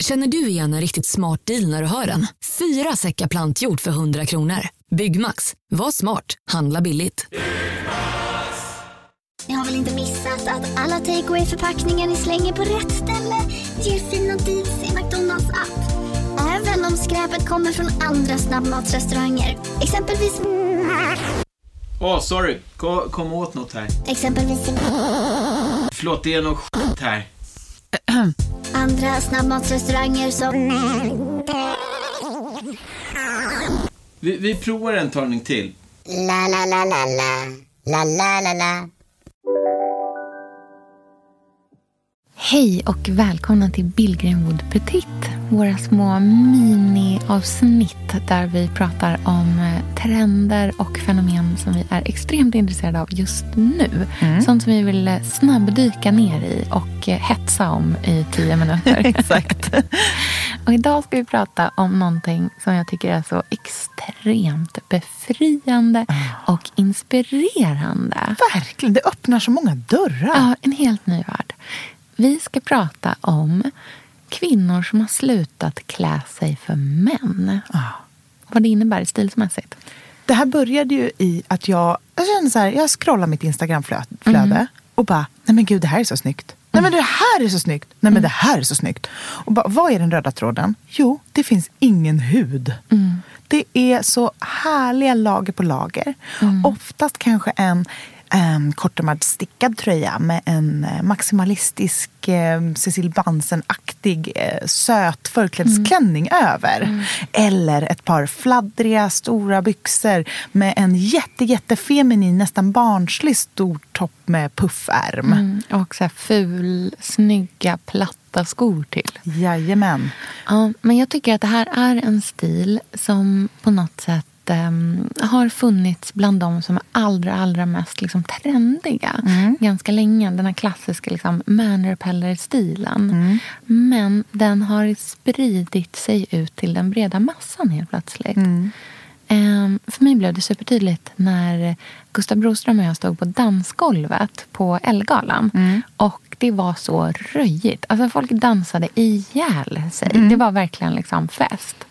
Känner du igen en riktigt smart deal när du hör den? Fyra säckar plantjord för 100 kronor. Byggmax. Var smart. Handla billigt. Ni har väl inte missat att alla takeaway förpackningar ni slänger på rätt ställe ger fina deals i McDonalds app. Även om skräpet kommer från andra snabbmatsrestauranger. Exempelvis... Åh, oh, sorry. Kom, kom åt något här. Exempelvis... Förlåt, det är något skit här. Andra snabbmatsrestauranger som... Vi, vi provar en talning till. La, la, la, la, la. La, la, la, la. Hej och välkomna till Billgren Wood Petit. Våra små mini-avsnitt där vi pratar om eh, trender och fenomen som vi är extremt intresserade av just nu. Mm. Sånt som vi vill eh, snabbdyka ner i och eh, hetsa om i tio minuter. Exakt. och idag ska vi prata om någonting som jag tycker är så extremt befriande ah. och inspirerande. Verkligen, det öppnar så många dörrar. Ja, en helt ny värld. Vi ska prata om kvinnor som har slutat klä sig för män. Ah. Vad det innebär stilsmässigt. Det här började ju i att jag, jag kände så här, jag scrollar mitt Instagramflöde mm. och bara, nej men gud det här är så snyggt. Nej men det här är så snyggt. Nej men mm. det här är så snyggt. Och bara, vad är den röda tråden? Jo, det finns ingen hud. Mm. Det är så härliga lager på lager. Mm. Oftast kanske en en kortärmad stickad tröja med en eh, maximalistisk eh, Cecil Bansen-aktig eh, söt förklädesklänning mm. över. Mm. Eller ett par fladdriga stora byxor med en jätte, jättefeminin, nästan barnslig stor topp med puffärm. Mm. Och så här ful, snygga, platta skor till. Jajamän. Ja, men jag tycker att det här är en stil som på något sätt um, har funnits bland de som är allra, allra mest liksom, trendiga mm. ganska länge. Den här klassiska liksom, manrepeller-stilen. Mm. Men den har spridit sig ut till den breda massan helt plötsligt. Mm. Um, för mig blev det supertydligt när Gustav Broström och jag stod på dansgolvet på Ellegalan. Mm. Och det var så röjigt. Alltså folk dansade ihjäl sig. Mm. Det var verkligen liksom fest.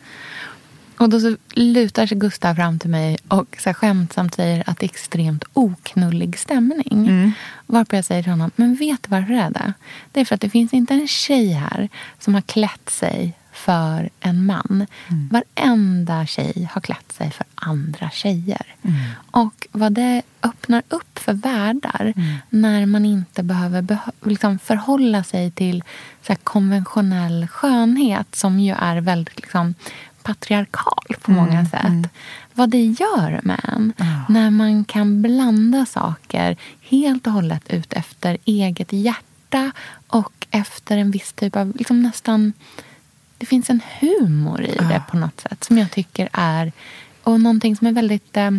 Och då så lutar sig Gustav fram till mig och så skämtsamt säger att det är extremt oknullig stämning. Mm. Varpå jag säger till honom, men vet du varför det är det? Det är för att det finns inte en tjej här som har klätt sig för en man. Mm. Varenda tjej har klätt sig för andra tjejer. Mm. Och vad det öppnar upp för världar mm. när man inte behöver beh liksom förhålla sig till så konventionell skönhet som ju är väldigt liksom, patriarkal på många mm, sätt. Mm. Vad det gör med en oh. när man kan blanda saker helt och hållet ut efter eget hjärta och efter en viss typ av liksom nästan... Det finns en humor i oh. det på något sätt som jag tycker är... Och någonting som är väldigt... Eh,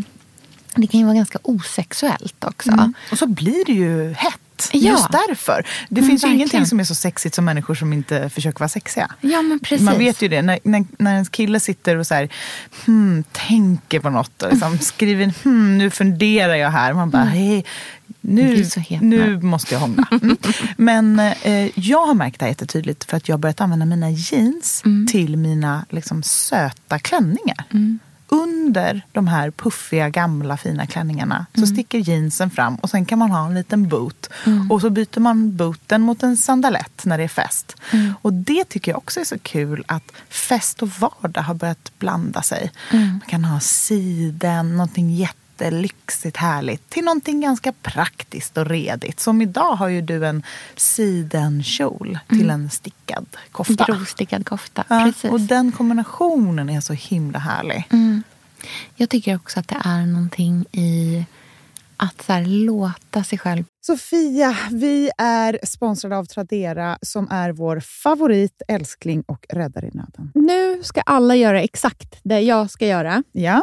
det kan ju vara ganska osexuellt också. Mm. Och så blir det ju hett Ja. Just därför. Det men finns verkligen. ju ingenting som är så sexigt som människor som inte försöker vara sexiga. Ja, men precis. Man vet ju det. När, när, när en kille sitter och så här, hmm, tänker på något och liksom skriver hmm, nu funderar jag här. Man bara, mm. hej, nu, nu måste jag hångla. Mm. Men eh, jag har märkt det här jättetydligt för att jag har börjat använda mina jeans mm. till mina liksom, söta klänningar. Mm under de här puffiga gamla fina klänningarna så mm. sticker jeansen fram och sen kan man ha en liten boot. Mm. Och så byter man booten mot en sandalett när det är fest. Mm. Och det tycker jag också är så kul att fest och vardag har börjat blanda sig. Mm. Man kan ha siden, någonting jätte lyxigt härligt till någonting ganska praktiskt och redigt. Som idag har ju du en sidenkjol till mm. en stickad kofta. Grovstickad kofta, ja, precis. Och den kombinationen är så himla härlig. Mm. Jag tycker också att det är någonting i att så här, låta sig själv... Sofia, vi är sponsrade av Tradera som är vår favorit, älskling och räddare i nöden. Nu ska alla göra exakt det jag ska göra. Ja.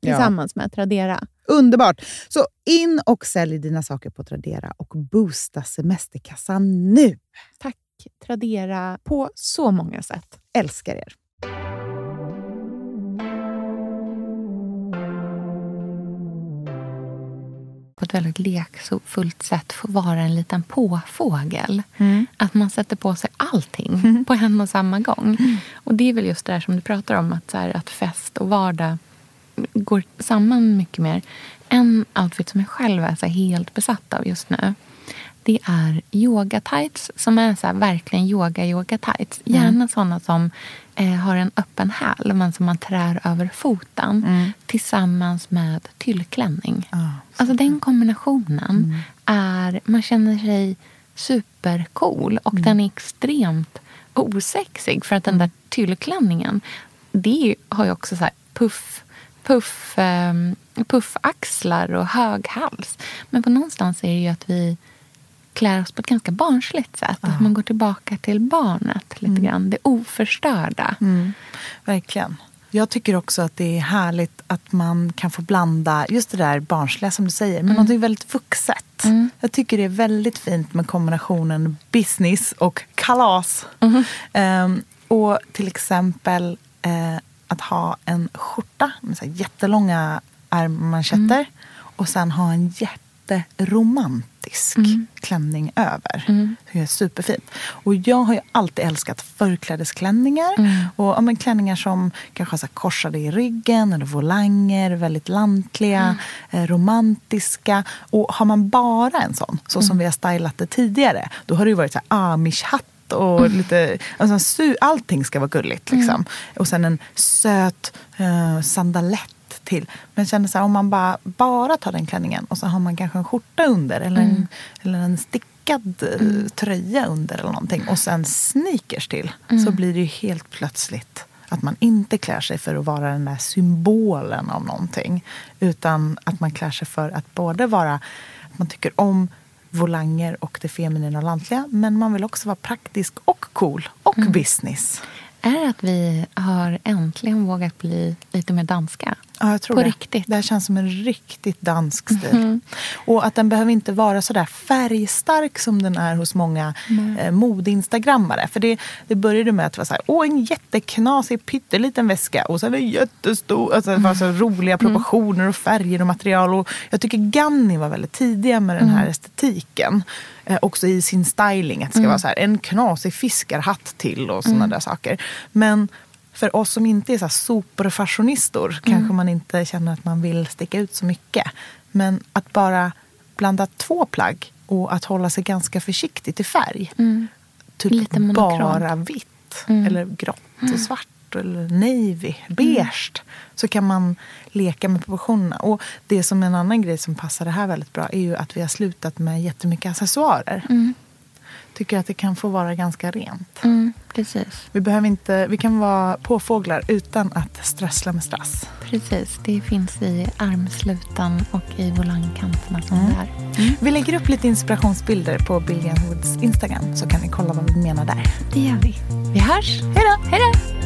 tillsammans ja. med Tradera. Underbart! Så in och sälj dina saker på Tradera och boosta semesterkassan nu. Tack Tradera på så många sätt. Älskar er. på ett väldigt lekfullt sätt få vara en liten påfågel. Mm. Att man sätter på sig allting mm. på en och samma gång. Mm. Och Det är väl just det där som du pratar om, att, så här, att fest och vardag går samman mycket mer. En outfit som jag själv är så helt besatt av just nu det är yoga tights som är så verkligen yoga-yoga tights. Mm. Gärna mm. sådana som eh, har en öppen häl men som man trär över foten mm. tillsammans med tyllklänning. Oh, alltså den kombinationen mm. är... Man känner sig supercool och mm. den är extremt osexig för att den där tyllklänningen det har ju också så här puff puff, eh, puffaxlar och hög hals. Men på någonstans är det ju att vi klär oss på ett ganska barnsligt sätt. Ja. Att man går tillbaka till barnet lite mm. grann. Det oförstörda. Mm. Verkligen. Jag tycker också att det är härligt att man kan få blanda just det där barnsliga som du säger med mm. något väldigt vuxet. Mm. Jag tycker det är väldigt fint med kombinationen business och kalas. Mm. Um, och till exempel uh, att ha en skjorta med så jättelånga ärmmanschetter mm. och sen ha en jätteromantisk mm. klänning över. Mm. Det är superfint. Och jag har ju alltid älskat förklädesklänningar. Mm. Och ja, men klänningar som kanske har så korsade i ryggen eller volanger, väldigt lantliga, mm. eh, romantiska. Och har man bara en sån, så som mm. vi har stylat det tidigare, då har det ju varit så här amish-hatt och mm. lite, alltså, allting ska vara gulligt. Liksom. Mm. Och sen en söt uh, sandalett till. Men jag känner så här, om man bara, bara tar den klänningen och så har man kanske en skjorta under eller en, mm. eller en stickad eh, mm. tröja under eller någonting och sen sneakers till. Mm. Så blir det ju helt plötsligt att man inte klär sig för att vara den där symbolen av någonting. Utan att man klär sig för att både vara, att man tycker om volanger och det feminina och lantliga. Men man vill också vara praktisk och cool och mm. business. Är det att vi har äntligen vågat bli lite mer danska? Ja, jag tror På det. riktigt. Det här känns som en riktigt dansk stil. Mm. Och att den behöver inte vara så där färgstark som den är hos många mm. eh, modeinstagrammare. För det, det började med att det var så här, åh en jätteknasig pytteliten väska och sen en jättestor, alltså det var så mm. roliga proportioner och färger och material. Och jag tycker Ganni var väldigt tidiga med den här mm. estetiken. Eh, också i sin styling, att det ska mm. vara så här, en knasig fiskarhatt till och sådana där saker. Men för oss som inte är så superfashionistor mm. kanske man inte känner att man vill sticka ut så mycket. Men att bara blanda två plagg och att hålla sig ganska försiktigt i färg. Mm. Typ Lite bara vitt mm. eller grått och mm. svart eller navy, beige. Mm. Så kan man leka med proportionerna. Och det som en annan grej som passar det här väldigt bra är ju att vi har slutat med jättemycket accessoarer. Mm tycker att det kan få vara ganska rent. Mm, precis. Vi, behöver inte, vi kan vara påfåglar utan att strössla med strass. Precis, det finns i armslutan och i volangkanterna som mm. det är. Mm. Vi lägger upp lite inspirationsbilder på Billion Woods Instagram så kan ni kolla vad vi menar där. Det gör vi. Vi hörs. Hej då! Hej då!